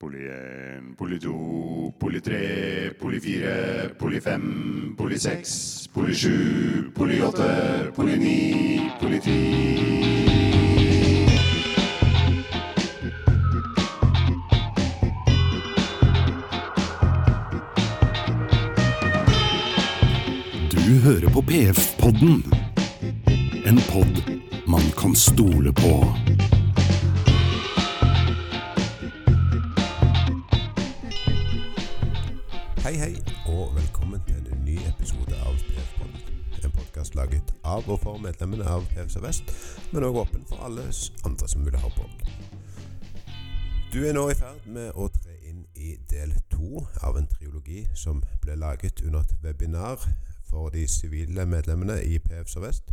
Poli 1, poli 2, poli 3, poli 4, poli 5, poli 6, poli 7, poli 8, poli 9, poli 10. Du hører på PF-podden. En pod man kan stole på. Laget av og for medlemmene av PFC Sør-Vest, men òg åpen for alle andre som vil ha på. Du er nå i ferd med å tre inn i del to av en triologi som ble laget under et webinar for de sivile medlemmene i PF Sør-Vest.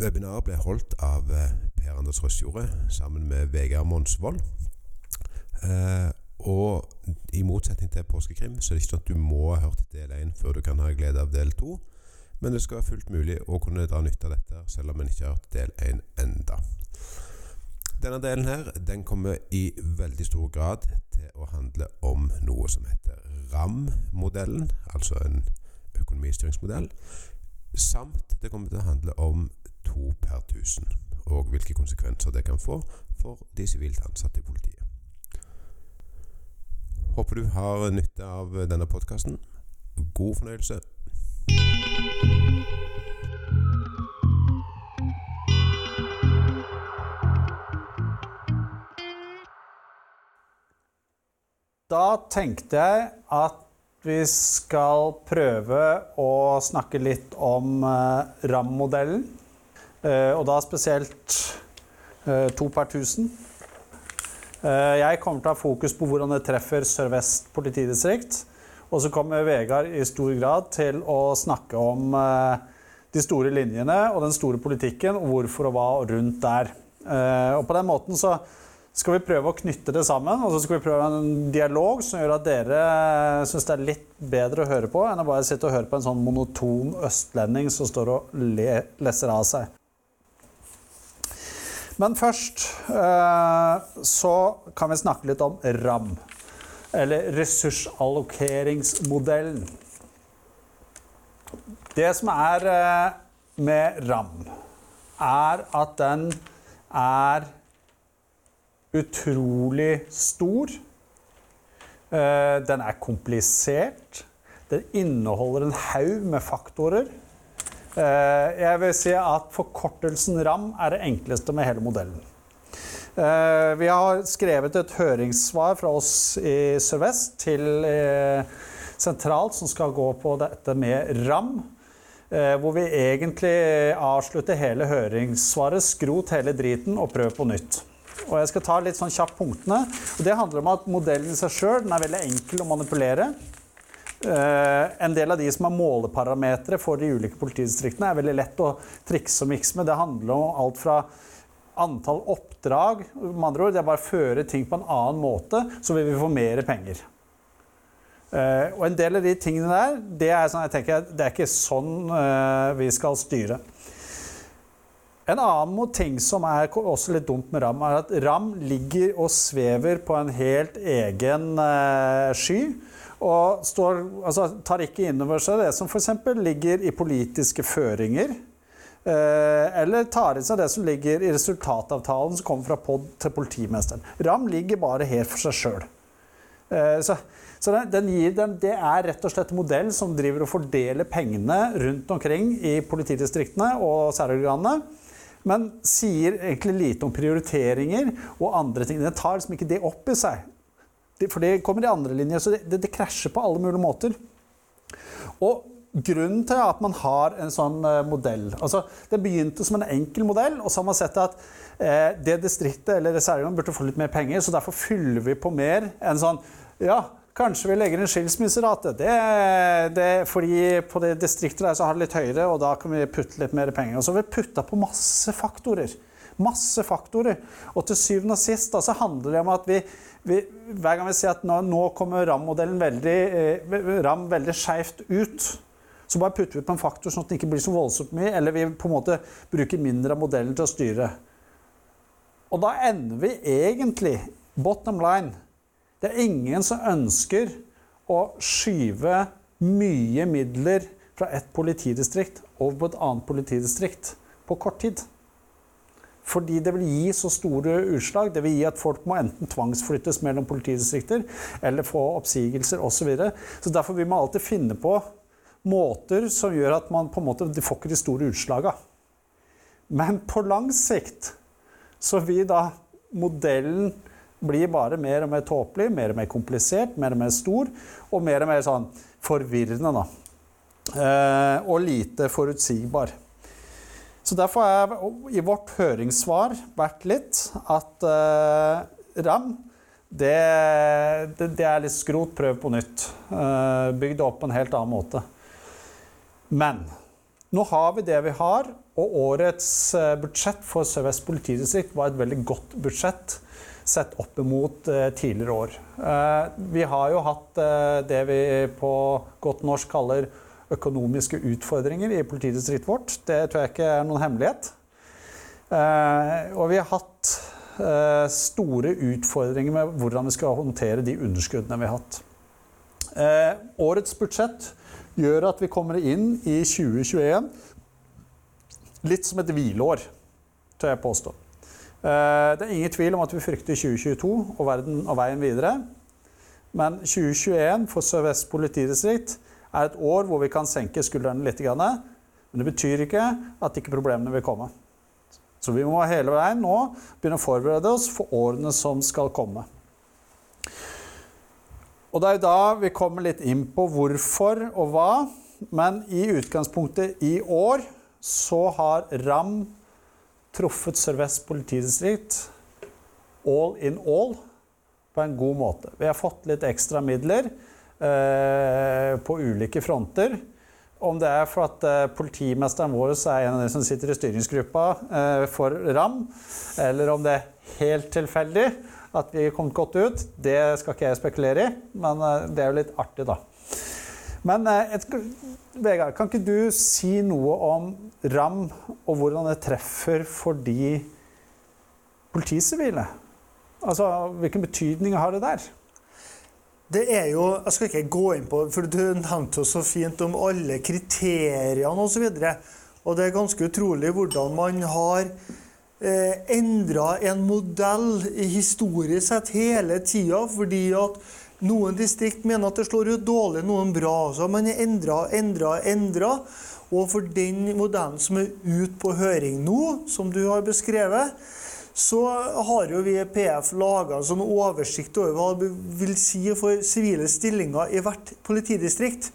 Webinaret ble holdt av eh, Per Anders Røsjordet sammen med Vegard Monsvold. Eh, og i motsetning til påskekrim, så er det ikke sånn at du må ha hørt del 1 før du kan ha glede av del 2. Men det skal være fullt mulig å kunne dra nytte av dette selv om en ikke har hørt del 1 enda. Denne delen her, den kommer i veldig stor grad til å handle om noe som heter RAM-modellen, altså en økonomistyringsmodell. Samt det kommer til å handle om to per tusen, og hvilke konsekvenser det kan få for de sivilt ansatte i politiet. Håper du har nytte av denne podkasten. God fornøyelse. Da tenkte jeg at vi skal prøve å snakke litt om eh, RAM-modellen. Eh, og da spesielt eh, to per tusen. Jeg kommer til å ha fokus på hvordan det treffer Sør-Vest politidistrikt. Og så kommer Vegard i stor grad til å snakke om eh, de store linjene og den store politikken, og hvorfor og hva rundt der. Eh, og på den måten så skal vi prøve å knytte det sammen, og så skal vi prøve en dialog som gjør at dere syns det er litt bedre å høre på enn å bare sitte og høre på en sånn monoton østlending som står og le, leser av seg. Men først eh, så kan vi snakke litt om RAM. Eller ressursallokeringsmodellen. Det som er eh, med RAM, er at den er utrolig stor. Eh, Den er komplisert. Den inneholder en haug med faktorer. Eh, Jeg vil si at forkortelsen RAM er det enkleste med hele modellen. Eh, Vi har skrevet et høringssvar fra oss i Sør-Vest til eh, sentralt som skal gå på dette med RAM. Eh, Hvor vi egentlig avslutter hele høringssvaret, skrot hele driten og prøv på nytt. Og jeg skal ta litt sånn kjapt punktene. Og det handler om at modellen i seg sjøl er veldig enkel å manipulere. En del av de som er måleparametere for de ulike politidistriktene, er veldig lett å trikse og mikse med. Det handler om alt fra antall oppdrag Med andre ord, det er bare å føre ting på en annen måte, så vil vi få mer penger. Uh, og en del av de tingene der, det er, sånn, tenker, det er ikke sånn uh, vi skal styre. En annen ting som er også litt dumt med RAM, er at RAM ligger og svever på en helt egen uh, sky. Og står, altså, tar ikke inn over seg det som f.eks. ligger i politiske føringer. Eh, eller tar i seg det som ligger i resultatavtalen som kommer fra POD til politimesteren. RAM ligger bare her for seg sjøl. Eh, så så den, den, det er rett og slett en modell som driver og fordeler pengene rundt omkring i politidistriktene og særorganene. Men sier egentlig lite om prioriteringer og andre ting. Den tar liksom ikke det opp i seg. For det kommer i andre linjer, så det, det, det krasjer på alle mulige måter. Og grunnen til at man har en sånn eh, modell altså Det begynte som en enkel modell, og så har man sett at eh, det distriktet eller reserveorgan burde få litt mer penger, så derfor fyller vi på mer enn sånn Ja, kanskje vi legger en skilsmisserate. Det, det, fordi på det distriktet der så har det litt høyere, og da kan vi putte litt mer penger. Og så har vi putta på masse faktorer. Masse faktorer. Og til syvende og sist da, så handler det om at vi, vi hver gang vi sier at nå, nå kommer RAM-modellen veldig, eh, RAM veldig skeivt ut, så bare putter vi på en faktor sånn at det ikke blir så voldsomt mye, eller vi på en måte bruker mindre av modellen til å styre. Og da ender vi egentlig, bottom line, Det er ingen som ønsker å skyve mye midler fra et politidistrikt over på et annet politidistrikt på kort tid. Fordi det vil gi så store utslag. Det vil gi at folk må enten tvangsflyttes mellom politidistrikter eller få oppsigelser osv. Så, videre. så derfor vil man alltid finne på måter som gjør at man på en måte får ikke de store utslagene. Men på lang sikt så vil da modellen bli bare mer og mer tåpelig, mer og mer komplisert, mer og mer stor og mer og mer sånn forvirrende. da. Eh, og lite forutsigbar. Så derfor har jeg i vårt høringssvar vært litt at eh, RAM det, det, det, er litt skrot, prøv på nytt. Eh, bygg opp på en helt annen måte. Men nå har vi det vi har, og årets eh, budsjett for Sør-Vest politidistrikt var et veldig godt budsjett sett opp mot eh, tidligere år. Eh, vi har jo hatt det vi på godt norsk kaller økonomiske utfordringer i politidistriktet vårt. Det tror jeg ikke er noen hemmelighet. Og vi har hatt store utfordringer med hvordan vi skal håndtere de underskuddene vi har hatt. Årets budsjett gjør at vi kommer inn i 2021 litt som et hvileår, tør jeg påstå. Det er ingen tvil om at vi frykter 2022 og verden og veien videre. Men 2021 for Sør-Vest politidistrikt er et år hvor vi kan senke skuldrene litt. Men det betyr ikke at ikke problemene vil komme. Så vi må hele veien nå begynne å forberede oss for årene som skal komme. Og det er jo da vi kommer litt inn på hvorfor og hva. Men i utgangspunktet i år så har RAM truffet Sør-Vest politidistrikt all in all på en god måte. Vi har fått litt ekstra midler. Eh, på ulike fronter. Om det er for at eh, politimesteren vår er en av de som sitter i styringsgruppa eh, for RAM, eller om det er helt tilfeldig at vi kom godt ut, det skal ikke jeg spekulere i. Men det er jo litt artig, da. Men et, Vegard, kan ikke du si noe om RAM, og hvordan det treffer for de politisivile? Altså, Hvilken betydning har det der? Det er jo, Jeg skal ikke gå inn på for Du nevnte jo så fint om alle kriteriene osv. Og, så og det er ganske utrolig hvordan man har eh, endra en modell historisk sett hele tida. Fordi at noen distrikt mener at det slår ut dårlig, noen bra. Så man har endra, endra, endra. Og for den modellen som er ute på høring nå, som du har beskrevet, så har jo vi i PF laga en sånn oversikt over hva det vil si for sivile stillinger i hvert politidistrikt.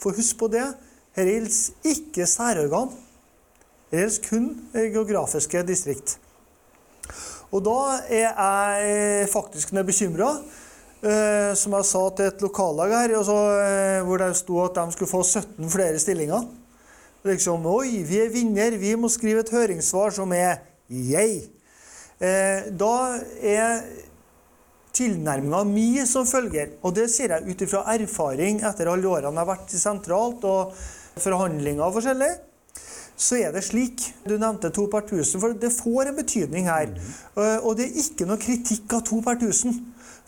For husk på det, her gjelder ikke særorgan. Gjelder kun geografiske distrikt. Og da er jeg faktisk bekymra. Eh, som jeg sa til et lokallag her, altså, eh, hvor det sto at de skulle få 17 flere stillinger. Liksom, Oi, vi er vinner, vi må skrive et høringssvar som er jeg. Eh, da er tilnærminga mi som følger, og det sier jeg ut ifra erfaring etter alle årene jeg har vært sentralt og forhandlinger forskjellig, så er det slik. Du nevnte to per tusen, for det får en betydning her. Eh, og det er ikke noe kritikk av to per tusen.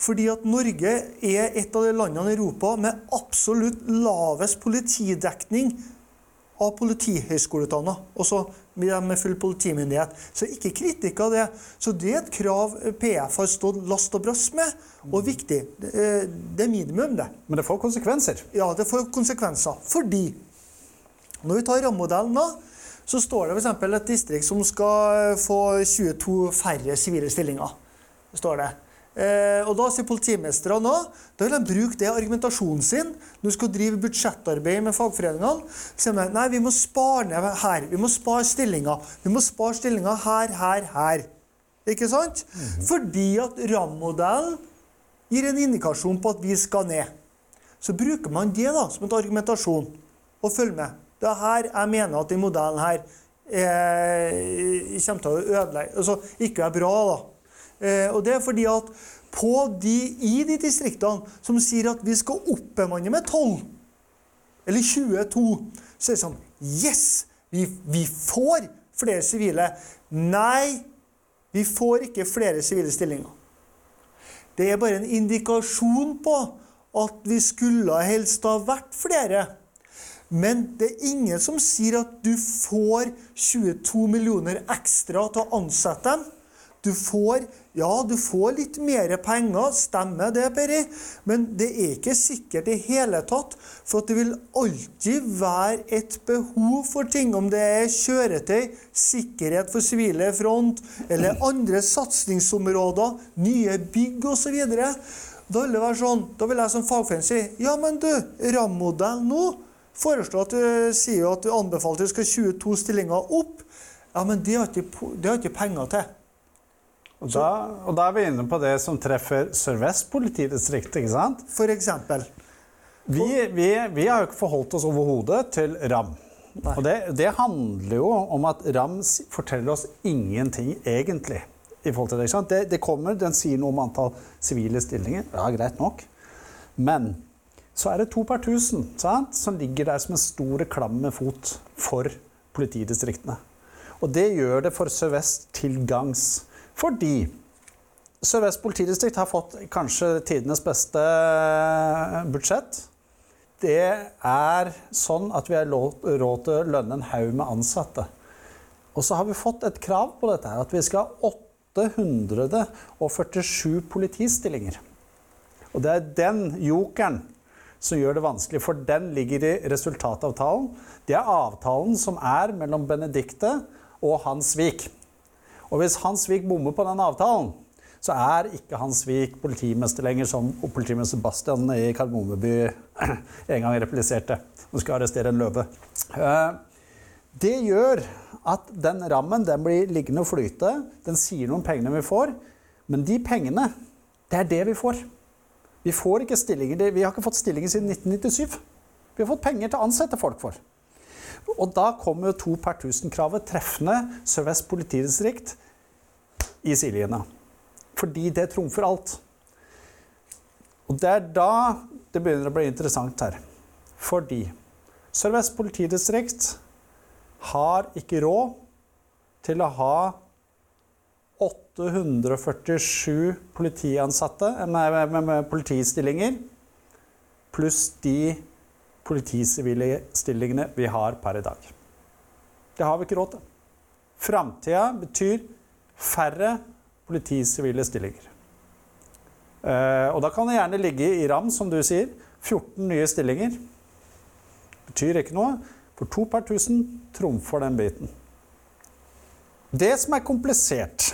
Fordi at Norge er et av de landene i Europa med absolutt lavest politidekning av politihøyskoleutdanna. Også med full politimyndighet. Så ikke kritikk av det. Så det er et krav PF har stått last og brast med, og viktig. Det er minimum, det. Men det får konsekvenser? Ja, det får konsekvenser. Fordi når vi tar rammemodellen da, så står det f.eks. et distrikt som skal få 22 færre sivile stillinger. Står det. Eh, og Da sier politimestrene nå da vil de bruke det argumentasjonen sin når de skal drive budsjettarbeid med fagforeningene. sier de nei, vi må spare ned her. Vi må spare stillinger. Vi må spare stillinger her, her, her. Ikke sant? Mm -hmm. Fordi at RAM-modellen gir en indikasjon på at vi skal ned. Så bruker man det da som en argumentasjon. Og følg med. Det er her jeg mener at den modellen her eh, kommer til å ødelegge Altså ikke er bra, da. Eh, og det er fordi at på de, i de distriktene som sier at vi skal oppbemanne med 12 eller 22, så er det sånn Yes! Vi, vi får flere sivile. Nei, vi får ikke flere sivile stillinger. Det er bare en indikasjon på at vi skulle helst ha vært flere. Men det er ingen som sier at du får 22 millioner ekstra til å ansette dem. Du får, ja, du får litt mer penger, stemmer det, Peri, men det er ikke sikkert i hele tatt. For det vil alltid være et behov for ting, om det er kjøretøy, sikkerhet for sivile front, eller andre satsingsområder, nye bygg osv. Da vil det være sånn, da vil jeg som fagforening si ja, men du, RAM-modell nå foreslår at du sier at du anbefaler at du skal 22 stillinger opp. Ja, men det har ikke, det har ikke penger til. Og da, og da er vi inne på det som treffer Sør-Vest politidistrikt, ikke sant? For eksempel. Vi, vi, vi har jo ikke forholdt oss overhodet til RAM. Nei. Og det, det handler jo om at RAM forteller oss ingenting, egentlig. i forhold til Det ikke sant? Det, det kommer, Den sier noe om antall sivile stillinger. Ja, greit nok. Men så er det to per tusen sant? som ligger der som en stor klamme fot for politidistriktene. Og det gjør det for Sør-Vest til gangs. Fordi Sør-Vest politidistrikt har fått kanskje tidenes beste budsjett. Det er sånn at vi har råd til å lønne en haug med ansatte. Og så har vi fått et krav på dette her, at vi skal ha 847 politistillinger. Og det er den jokeren som gjør det vanskelig, for den ligger i resultatavtalen. Det er avtalen som er mellom Benedikte og Hans Vik. Og hvis Hans Vik bommer på den avtalen, så er ikke Hans Vik politimester lenger, som politimester Bastian i Kardemommeby en gang repliserte. Hun skal arrestere en løve. Eh, Det gjør at den rammen den blir liggende og flyte. Den sier noe om pengene vi får, men de pengene, det er det vi får. Vi får ikke stillinger, vi har ikke fått stillinger siden 1997. Vi har fått penger til å ansette folk for. Og da kommer to per tusen-kravet treffende Sør-Vest politidistrikt i sidelinja. Fordi det trumfer alt. Og det er da det begynner å bli interessant her. Fordi Sør-Vest politidistrikt har ikke råd til å ha 847 politiansatte, med, med, med politistillinger, pluss de politisivile stillingene vi har per i dag. Det har vi ikke råd til. Framtida betyr færre politisivile stillinger. Eh, og da kan det gjerne ligge i RAM, som du sier. 14 nye stillinger. Betyr ikke noe. For to per tusen trumfer den biten. Det som er komplisert,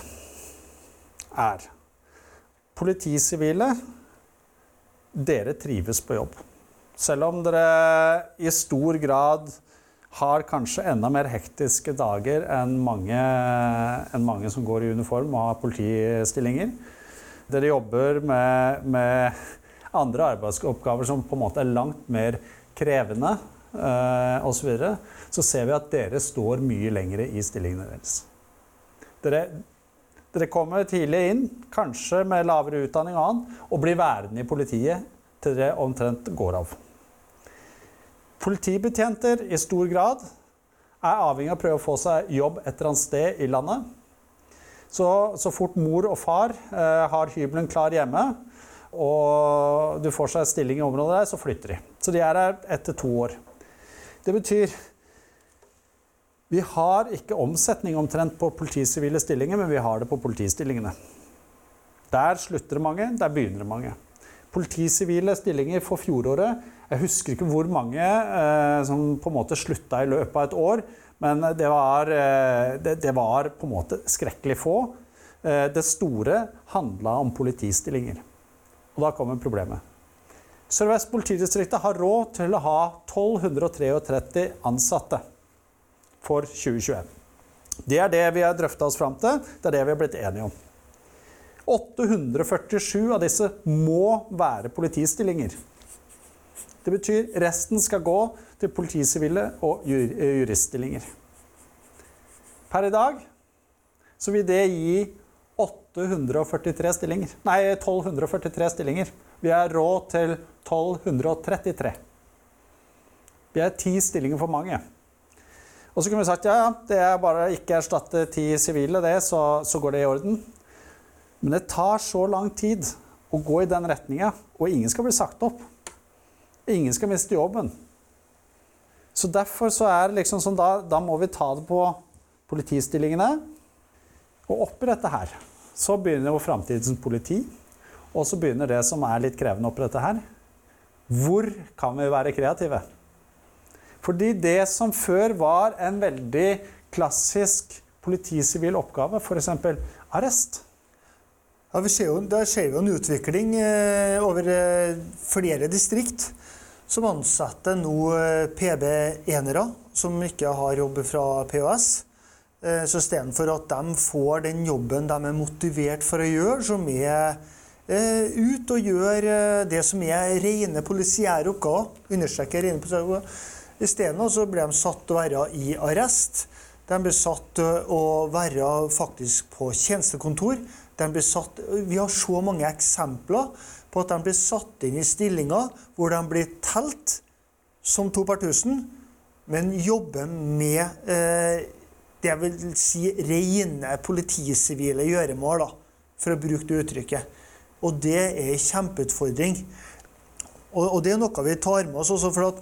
er politisivile Dere trives på jobb. Selv om dere i stor grad har kanskje enda mer hektiske dager enn mange, enn mange som går i uniform og har politistillinger. Dere jobber med, med andre arbeidsoppgaver som på en måte er langt mer krevende eh, osv. Så, videre. så ser vi at dere står mye lenger i stillingene deres. Dere, dere kommer tidlig inn, kanskje med lavere utdanning og annet, og blir værende i politiet til dere omtrent går av. Politibetjenter i stor grad er avhengig av å prøve å få seg jobb et eller annet sted i landet. Så, så fort mor og far eh, har hybelen klar hjemme, og du får seg stilling i området der, så flytter de. Så de er her etter to år. Det betyr vi har ikke omsetning omtrent på politisivile stillinger, men vi har det på politistillingene. Der slutter det mange, der begynner det mange. Politisivile stillinger for fjoråret Jeg husker ikke hvor mange eh, som på en måte slutta i løpet av et år, men det var, eh, det, det var på en måte skrekkelig få. Eh, det store handla om politistillinger. Og da kommer problemet. Sør-Vest politidistriktet har råd til å ha 1233 ansatte for 2021. Det er det vi har drøfta oss fram til. Det er det vi har blitt enige om. 847 av disse må være politistillinger. Det betyr resten skal gå til politisivile og juriststillinger. Per i dag så vil det gi 843 stillinger. Nei, 1243 stillinger. Vi har råd til 1233. Vi er ti stillinger for mange. Og så kunne vi sagt ja, ja, det er bare å ikke erstatte ti sivile, det, så, så går det i orden. Men det tar så lang tid å gå i den retninga. Og ingen skal bli sagt opp. Ingen skal miste jobben. Så derfor så er det liksom sånn, da, da må vi ta det på politistillingene. Og oppi dette her så begynner jo framtidens politi. Og så begynner det som er litt krevende oppi dette her. Hvor kan vi være kreative? Fordi det som før var en veldig klassisk politisivil oppgave, f.eks. arrest Ja, vi ser jo, Der vi jo en utvikling eh, over eh, flere distrikt som ansetter nå eh, PB-enere som ikke har jobb fra POS. Eh, så istedenfor at de får den jobben de er motivert for å gjøre, som er eh, ut og gjøre eh, det som er rene polisiære oppgaver, understreker rene polisiære oppgaver, isteden så ble de satt til å være i arrest. De ble satt til å være faktisk på tjenestekontor. Satt, vi har så mange eksempler på at de blir satt inn i stillinger hvor de blir telt som to per tusen, men jobber med eh, det jeg vil si rene politisivile gjøremål, da, for å bruke det uttrykket. Og det er en kjempeutfordring. Og, det er noe vi tar med oss også, for at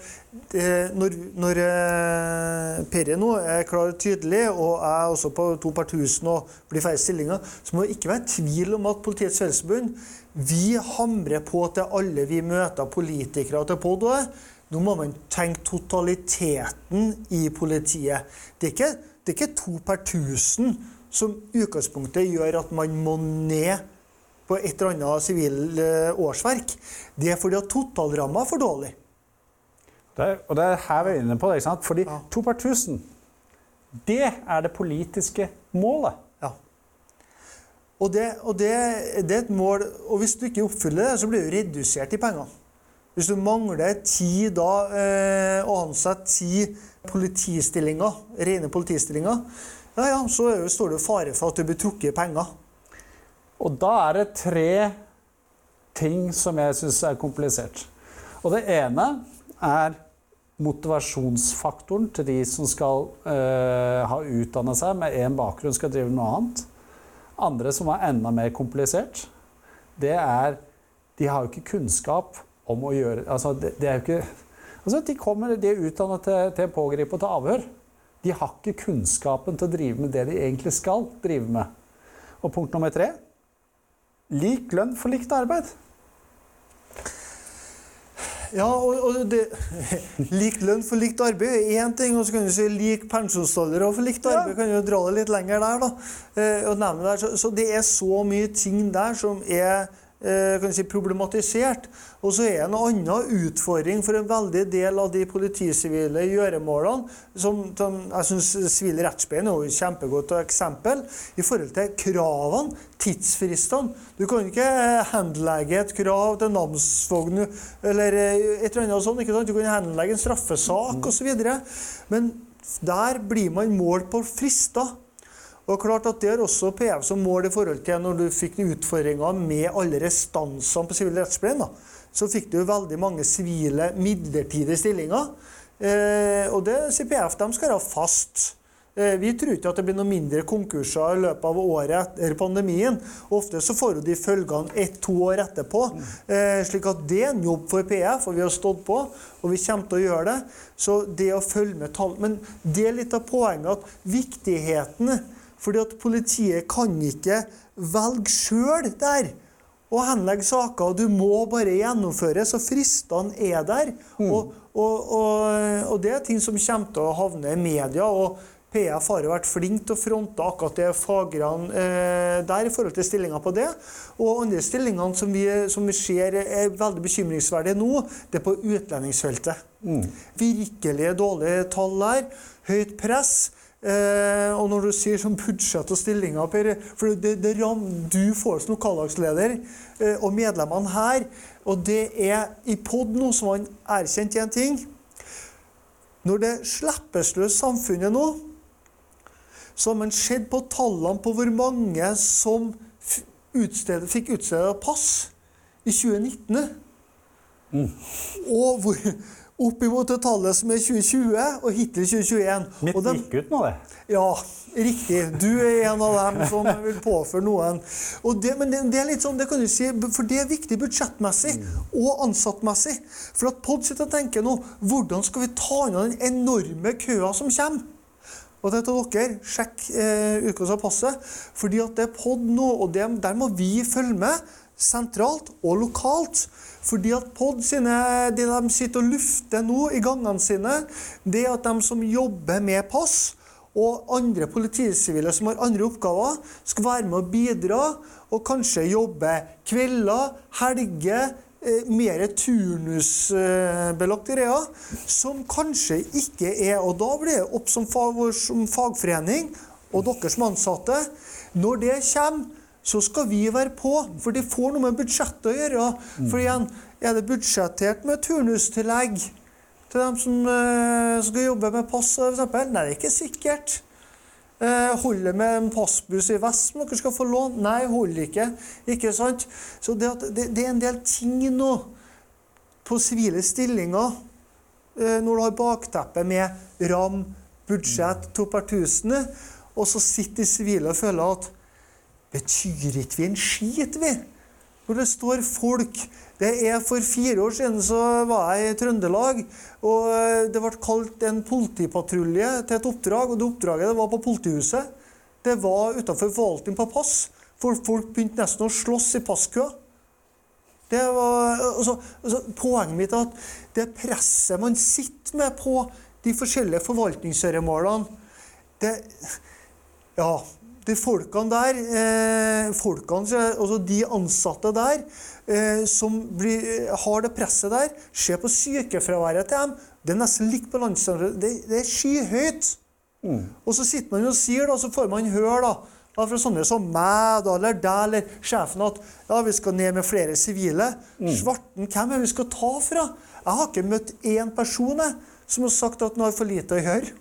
eh, når, når eh, Perry nå er klar og tydelig, og er også på to per tusen og blir færre stillinger, så må det ikke være tvil om at Politiets Fellesforbund vi hamrer på til alle vi møter politikere til pod Nå må man tenke totaliteten i politiet. Det er ikke, det er ikke to per tusen som utgangspunktet gjør at man må ned på et eller annet sivil årsverk. Det er fordi at totalramma er for dårlig. Det er, og det er her vi er inne på det. ikke sant? Fordi Ja. to per tusen, det er det politiske målet. Ja. Og, det, og det, det er et mål Og hvis du ikke oppfyller det, så blir du redusert i penger. Hvis du mangler ti da, eh, å ansette ti politistillinger, rene politistillinger, ja, ja, så står det fare for at du blir trukket i penger. Og da er det tre ting som jeg syns er komplisert. Og det ene er motivasjonsfaktoren til de som skal øh, ha utdanna seg med én bakgrunn, skal drive noe annet. Andre som er enda mer komplisert, det er De har jo ikke kunnskap om å gjøre Altså, det, det er jo ikke Altså, de kommer, de er utdannet til, til pågrip og til avhør. De har ikke kunnskapen til å drive med det de egentlig skal drive med. Og punkt nummer tre lik lønn for likt arbeid. Ja, og, og det, Lik lønn for likt arbeid er én ting, og så kan du si lik pensjonsalder for likt Ja. arbeid. kan du dra det litt lenger der, da. Eh, og nevne der. Så, så det er så mye ting der som er si, problematisert. Og så er det en annen utfordring for en veldig del av de politisivile gjøremålene, som, jeg syns sivile rettsbein er et kjempegodt eksempel, i forhold til kravene, tidsfristene. Du kan ikke eh, henlegge et krav til namsfogden eller eh, et eller annet sånt. ikke sant? Du kan henlegge en straffesak osv. Men der blir man målt på frister. Og klart at Det er også PF som mål i forhold til når du fikk utfordringer med alle restansene på sivil rettspleien. Så fikk du veldig mange sivile midlertidige stillinger. Eh, og det sier PF de skal ha fast. Eh, vi tror ikke at det blir noen mindre konkurser i løpet av året etter pandemien. Ofte så får de følgene ett-to år etterpå. Eh, slik at det er en jobb for PF, og vi har stått på, og vi kommer til å gjøre det. Så det å følge med tall Men det er litt av poenget at viktigheten fordi at politiet kan ikke velge sjøl der og henlegge saker. Du må bare gjennomføre, så fristene er der. Og, og, og, og det er ting som kommer til å havne i media. og PF har jo vært flink til å fronte akkurat det fagerne eh, der i forhold til stillinger på det. Og andre stillingene som vi, som vi ser er veldig bekymringsverdige nå, det er på utlendingsfeltet. Virkelig dårlige tall der. Høyt press. Eh, og når du sier sånn budsjett og stillinger, Per, for det, det ram, du får som lokallagsleder eh, og medlemmene her, og det er i POD nå som han erkjente en ting. Når det slippes løs samfunnet nå, så har man sett på tallene på hvor mange som utstedet, fikk utstedet pass i 2019. Og hvor, opp imot det tallet som er 2020, og hittil 2021. Mitt Og gikk ut nå, det. ja, riktig. Du er en av dem som vil påføre noen. Og det, men det, det er litt sånn, det kan du si, for det er viktig budsjettmessig og ansattmessig. For at POD sitter og tenker nå hvordan skal vi ta unna den enorme køa som kommer? Og det til dere, sjekk eh, utgåelsen av passet. Fordi at det er POD nå, og det, der må vi følge med sentralt og lokalt. Fordi at POD sine, det de sitter og lufter nå i gangene sine, det er at de som jobber med pass, og andre politisivile som har andre oppgaver, skal være med å bidra og kanskje jobbe kvelder, helger, eh, mer turnusbelagte greier, som kanskje ikke er Og da blir det opp som, fag, som fagforening og dere som ansatte. Når det kommer, så skal vi være på, for det får noe med budsjettet å gjøre. For igjen, er det budsjettert med turnustillegg til dem som eh, skal jobbe med pass, f.eks.? Nei, det er ikke sikkert. Eh, holder med en passbuss i vest som dere skal få lån? Nei, holder ikke. Ikke sant? Så det, det, det er en del ting nå på sivile stillinger eh, når du har bakteppet med ram, budsjett, to per tusen, og så sitter de sivile og føler at betyr ikke vi en skit, vi? Hvor det står folk det er For fire år siden så var jeg i Trøndelag, og eh, det ble kalt en politipatrulje til et oppdrag. og Det oppdraget det var på politihuset. Det var utenfor forvaltning på pass. For folk begynte nesten å slåss i passkøa. Det var, altså, altså, poenget mitt er at det presset man sitter med på de forskjellige forvaltningsgjøremålene det, Ja, de folkene der, eh, folkene, altså de ansatte der, eh, som blir, har det presset der, se på sykefraværet til dem. Det er nesten likt på landsstandard. Det, det er skyhøyt. Og så sitter man og sier, da, så får man høre da, fra sånne som meg da, eller deg eller sjefen at ja, vi skal ned med flere sivile. Svarten, hvem er det vi skal ta fra? Jeg har ikke møtt én person jeg, som har sagt at han har for lite å gjøre.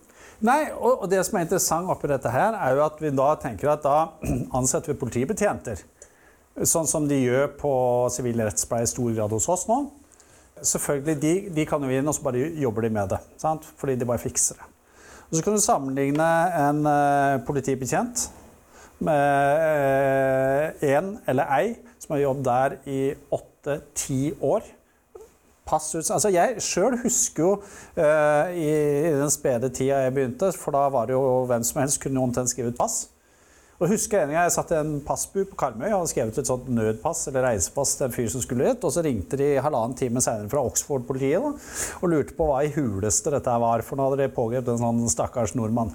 Nei, og, og det som er interessant oppi dette her, er jo at vi da tenker at da ansetter vi politibetjenter. Sånn som de gjør på sivil rettspleie i stor grad hos oss nå. Selvfølgelig, de, de kan jo inn, og så bare jobber de med det. Sant? Fordi de bare fikser det. Og så kan du sammenligne en uh, politibetjent med én eller ei som har jobbet der i åtte-ti år. Passut, altså jeg sjøl husker jo uh, i, i den spede tida jeg begynte, for da var det jo hvem som helst kunne omtrent skrive ut pass. Og husker en gang jeg satt i en passbu på Karmøy og hadde skrevet et sånt nødpass eller reisepass til en fyr som skulle ut. Og så ringte de halvannen time senere fra Oxford-politiet og lurte på hva i huleste dette var. For nå hadde de pågrepet en sånn stakkars nordmann.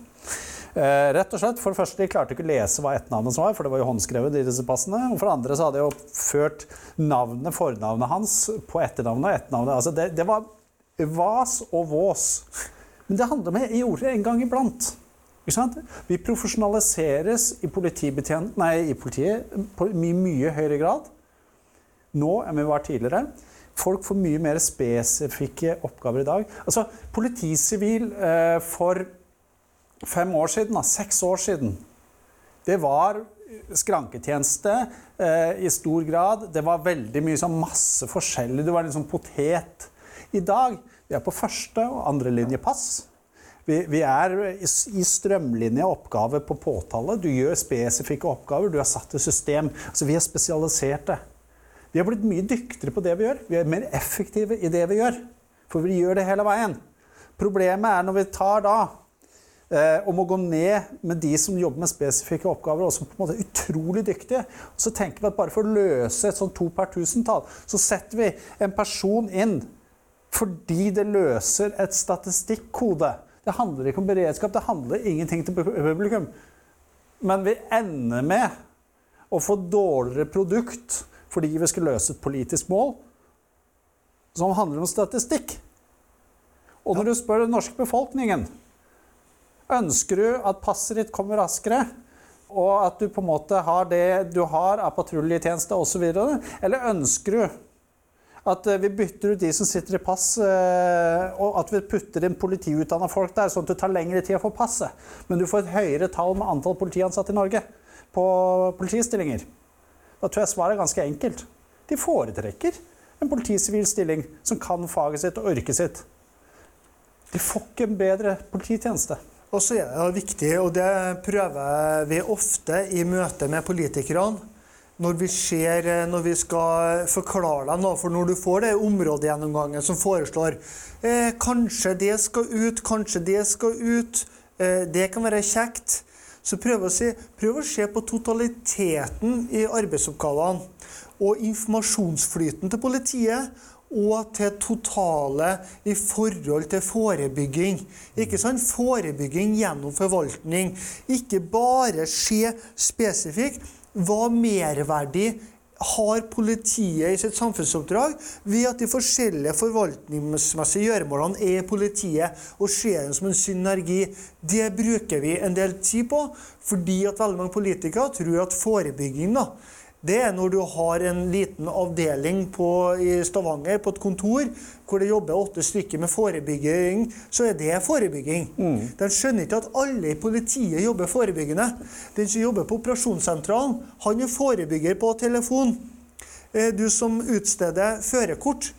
Eh, rett og slett, For det første, de klarte ikke å lese hva etternavnet var, for det var jo håndskrevet i disse passene. Og for det andre så hadde de jo ført navnet, fornavnet hans på etternavnet og etternavnet. Altså det, det var vas og vås. Men det handler om jeg gjorde det en gang iblant. Ikke sant? Vi profesjonaliseres i, nei, i politiet på mye, mye høyere grad nå enn vi var tidligere. Folk får mye mer spesifikke oppgaver i dag. Altså, Politisivil eh, for fem år siden, da, seks år siden, det var skranketjeneste eh, i stor grad. Det var veldig mye sånn masse forskjellig. Du var sånn potet. I dag vi er på første og andre linje pass. Vi, vi er i, i strømlinje oppgave på påtale. Du gjør spesifikke oppgaver. Du er satt i system. Altså, vi er spesialiserte. Vi har blitt mye dyktigere på det vi gjør. Vi er mer effektive i det vi gjør. For vi gjør det hele veien. Problemet er når vi tar da eh, om å gå ned med de som jobber med spesifikke oppgaver, og som på en måte er utrolig dyktige. Så tenker vi at bare for å løse et sånt to per tusentall, så setter vi en person inn fordi det løser et statistikkode. Det handler ikke om beredskap, det handler ingenting til publikum. Men vi ender med å få dårligere produkt fordi vi skal løse et politisk mål som handler om statistikk. Og når du spør den norske befolkningen Ønsker du at passet ditt kommer raskere? Og at du på en måte har det du har av patruljetjeneste osv.? Eller ønsker du at eh, vi bytter ut de som sitter i pass, eh, og at vi putter inn politiutdanna folk der, sånn at det tar lengre tid å få passet. Men du får et høyere tall med antall politiansatte i Norge på politistillinger. Da tror jeg svaret er ganske enkelt. De foretrekker en politisivil stilling som kan faget sitt og yrket sitt. De får ikke en bedre polititjeneste. Og så er det viktig, og det prøver vi ofte i møte med politikerne, når vi, ser, når vi skal forklare dem, noe, for når du får det områdegjennomgangen som foreslår eh, kanskje det skal ut, kanskje det skal ut, eh, det kan være kjekt, så prøv å, se, prøv å se på totaliteten i arbeidsoppgavene og informasjonsflyten til politiet og til totale i forhold til forebygging. Ikke sånn Forebygging gjennom forvaltning. Ikke bare se spesifikt hva merverdi har politiet i sitt samfunnsoppdrag ved at de forskjellige forvaltningsmessige gjøremålene er politiet, og ser dem som en synergi. Det bruker vi en del tid på, fordi at veldig mange politikere tror at forebygging da, det er når du har en liten avdeling på, i Stavanger på et kontor hvor det jobber åtte stykker med forebygging, så er det forebygging. Mm. De skjønner ikke at alle i politiet jobber forebyggende. Den som jobber på operasjonssentralen, han er forebygger på telefon. Eh, du som utsteder førerkort.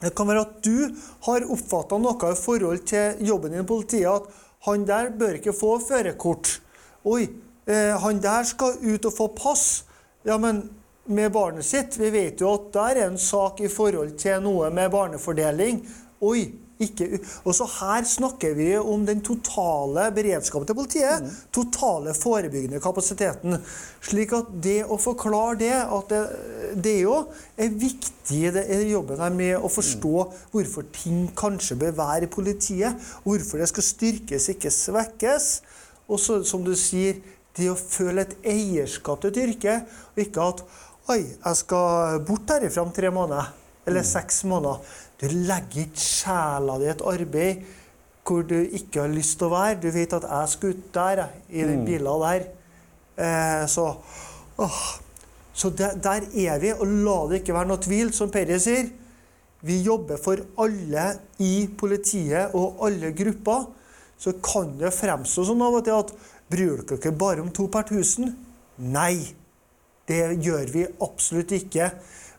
Det kan være at du har oppfatta noe i forhold til jobben din i politiet, at han der bør ikke få førerkort. Oi, eh, han der skal ut og få pass. Ja, men med barnet sitt Vi vet jo at der er en sak i forhold til noe med barnefordeling. Oi, ikke Og så her snakker vi om den totale beredskapen til politiet. Mm. Totale forebyggende kapasiteten. Slik at det å forklare det, at det, det jo er viktig det er jobben her med å forstå mm. hvorfor ting kanskje bør være i politiet. Hvorfor det skal styrkes, ikke svekkes. Og så, som du sier, det å føle et eierskap til et yrke, og ikke at Oi, jeg skal bort herifra om tre måneder. Eller mm. seks måneder. Du legger ikke sjela di i et arbeid hvor du ikke har lyst til å være. Du vet at jeg skal ut der, i den mm. bila der. Eh, så åh. Så der, der, er vi. Og la det ikke være noe tvil, som Perry sier. Vi jobber for alle i politiet og alle grupper. Så kan det fremstå sånn av og til at Bryr dere dere bare om to per tusen? Nei, det gjør vi absolutt ikke.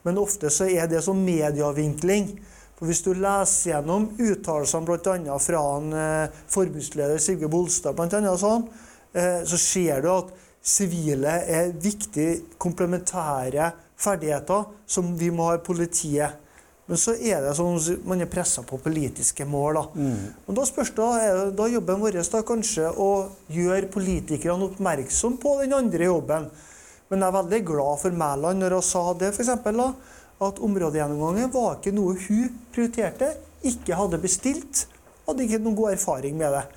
Men ofte så er det sånn medievinkling. For Hvis du leser gjennom uttalelsene bl.a. fra en, eh, forbundsleder Sigve Bolstad, blant annet, sånn, eh, så ser du at sivile er viktige komplementære ferdigheter som vi må ha i politiet. Men så er det sånn man er pressa på politiske mål. Da. Mm. Og da spørs det, da jobben vår da kanskje å gjøre politikerne oppmerksom på den andre jobben. Men jeg er veldig glad for Mæland når hun sa det, f.eks. At områdegjennomgangen var ikke noe hun prioriterte, ikke hadde bestilt. Hadde ikke noen god erfaring med det.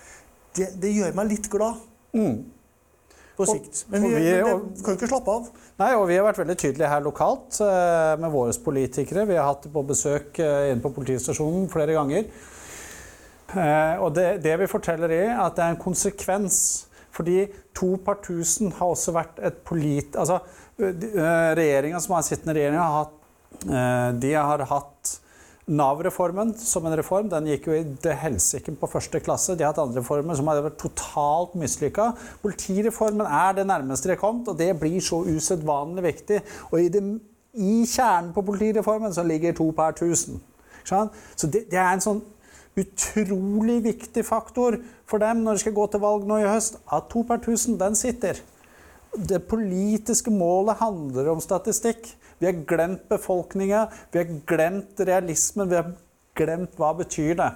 Det, det gjør meg litt glad. Mm på sikt. Men vi, vi, kan ikke slappe av. Nei, og Vi har vært veldig tydelige her lokalt eh, med våre politikere. Vi har hatt på besøk eh, inne på politistasjonen flere ganger. Eh, og det, det vi forteller, er at det er en konsekvens. Fordi to par tusen har også vært et polit... Altså, regjeringa som har sittende regjering, har hatt, de har hatt Nav-reformen som en reform den gikk jo i helsike på første klasse. De har hatt andre reformer som har vært totalt mislykka. Politireformen er det nærmeste de har kommet, og det blir så usedvanlig viktig. Og i, det, i, kjernen på politireformen så ligger to per tusen. Så det, det er en sånn utrolig viktig faktor for dem når de skal gå til valg nå i høst, at to per tusen, den sitter. Det politiske målet handler om statistikk. Vi har glemt befolkninga, vi har glemt realismen, vi har glemt hva betyr det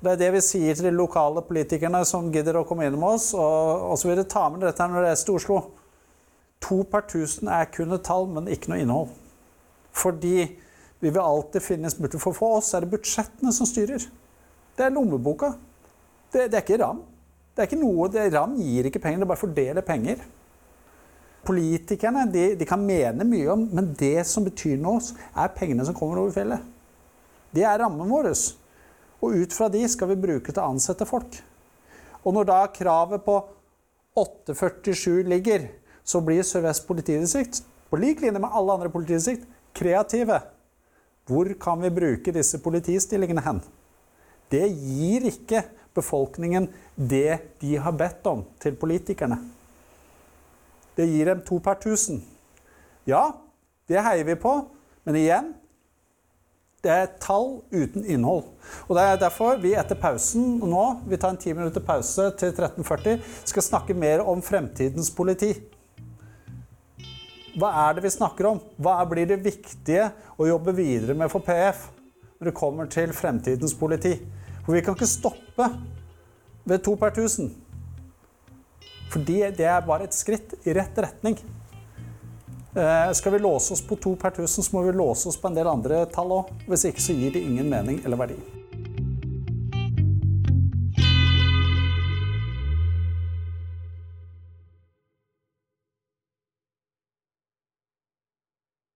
Det er det vi sier til de lokale politikerne som gidder å komme inn med oss. Og, og så vil de ta med dette når det reiser til Oslo. To per tusen er kun et tall, men ikke noe innhold. Fordi vi vil alltid finne finnes For, for oss er det budsjettene som styrer. Det er lommeboka. Det, det er ikke RAM. Det er ikke noe, det, RAM gir ikke penger, det bare fordeler penger. Politikerne de, de, kan mene mye om, men det som betyr noe, er pengene som kommer over fjellet. Det er rammen vår. Og ut fra de skal vi bruke til å ansette folk. Og når da kravet på 847 ligger, så blir Sør-Vest politidistrikt, på lik linje med alle andre politidistrikt, kreative. Hvor kan vi bruke disse politistillingene hen? Det gir ikke befolkningen det de har bedt om til politikerne. Det gir dem to per tusen. Ja, det heier vi på, men igjen Det er tall uten innhold. Og Det er derfor vi etter pausen nå, vi tar en ti minutter pause til 13.40, skal snakke mer om fremtidens politi. Hva er det vi snakker om? Hva blir det viktige å jobbe videre med for PF når det kommer til fremtidens politi? For vi kan ikke stoppe ved to per tusen. Fordi det er bare et skritt i rett retning. Eh, skal vi låse oss på to per tusen, så må vi låse oss på en del andre tall òg. Hvis ikke så gir det ingen mening eller verdi.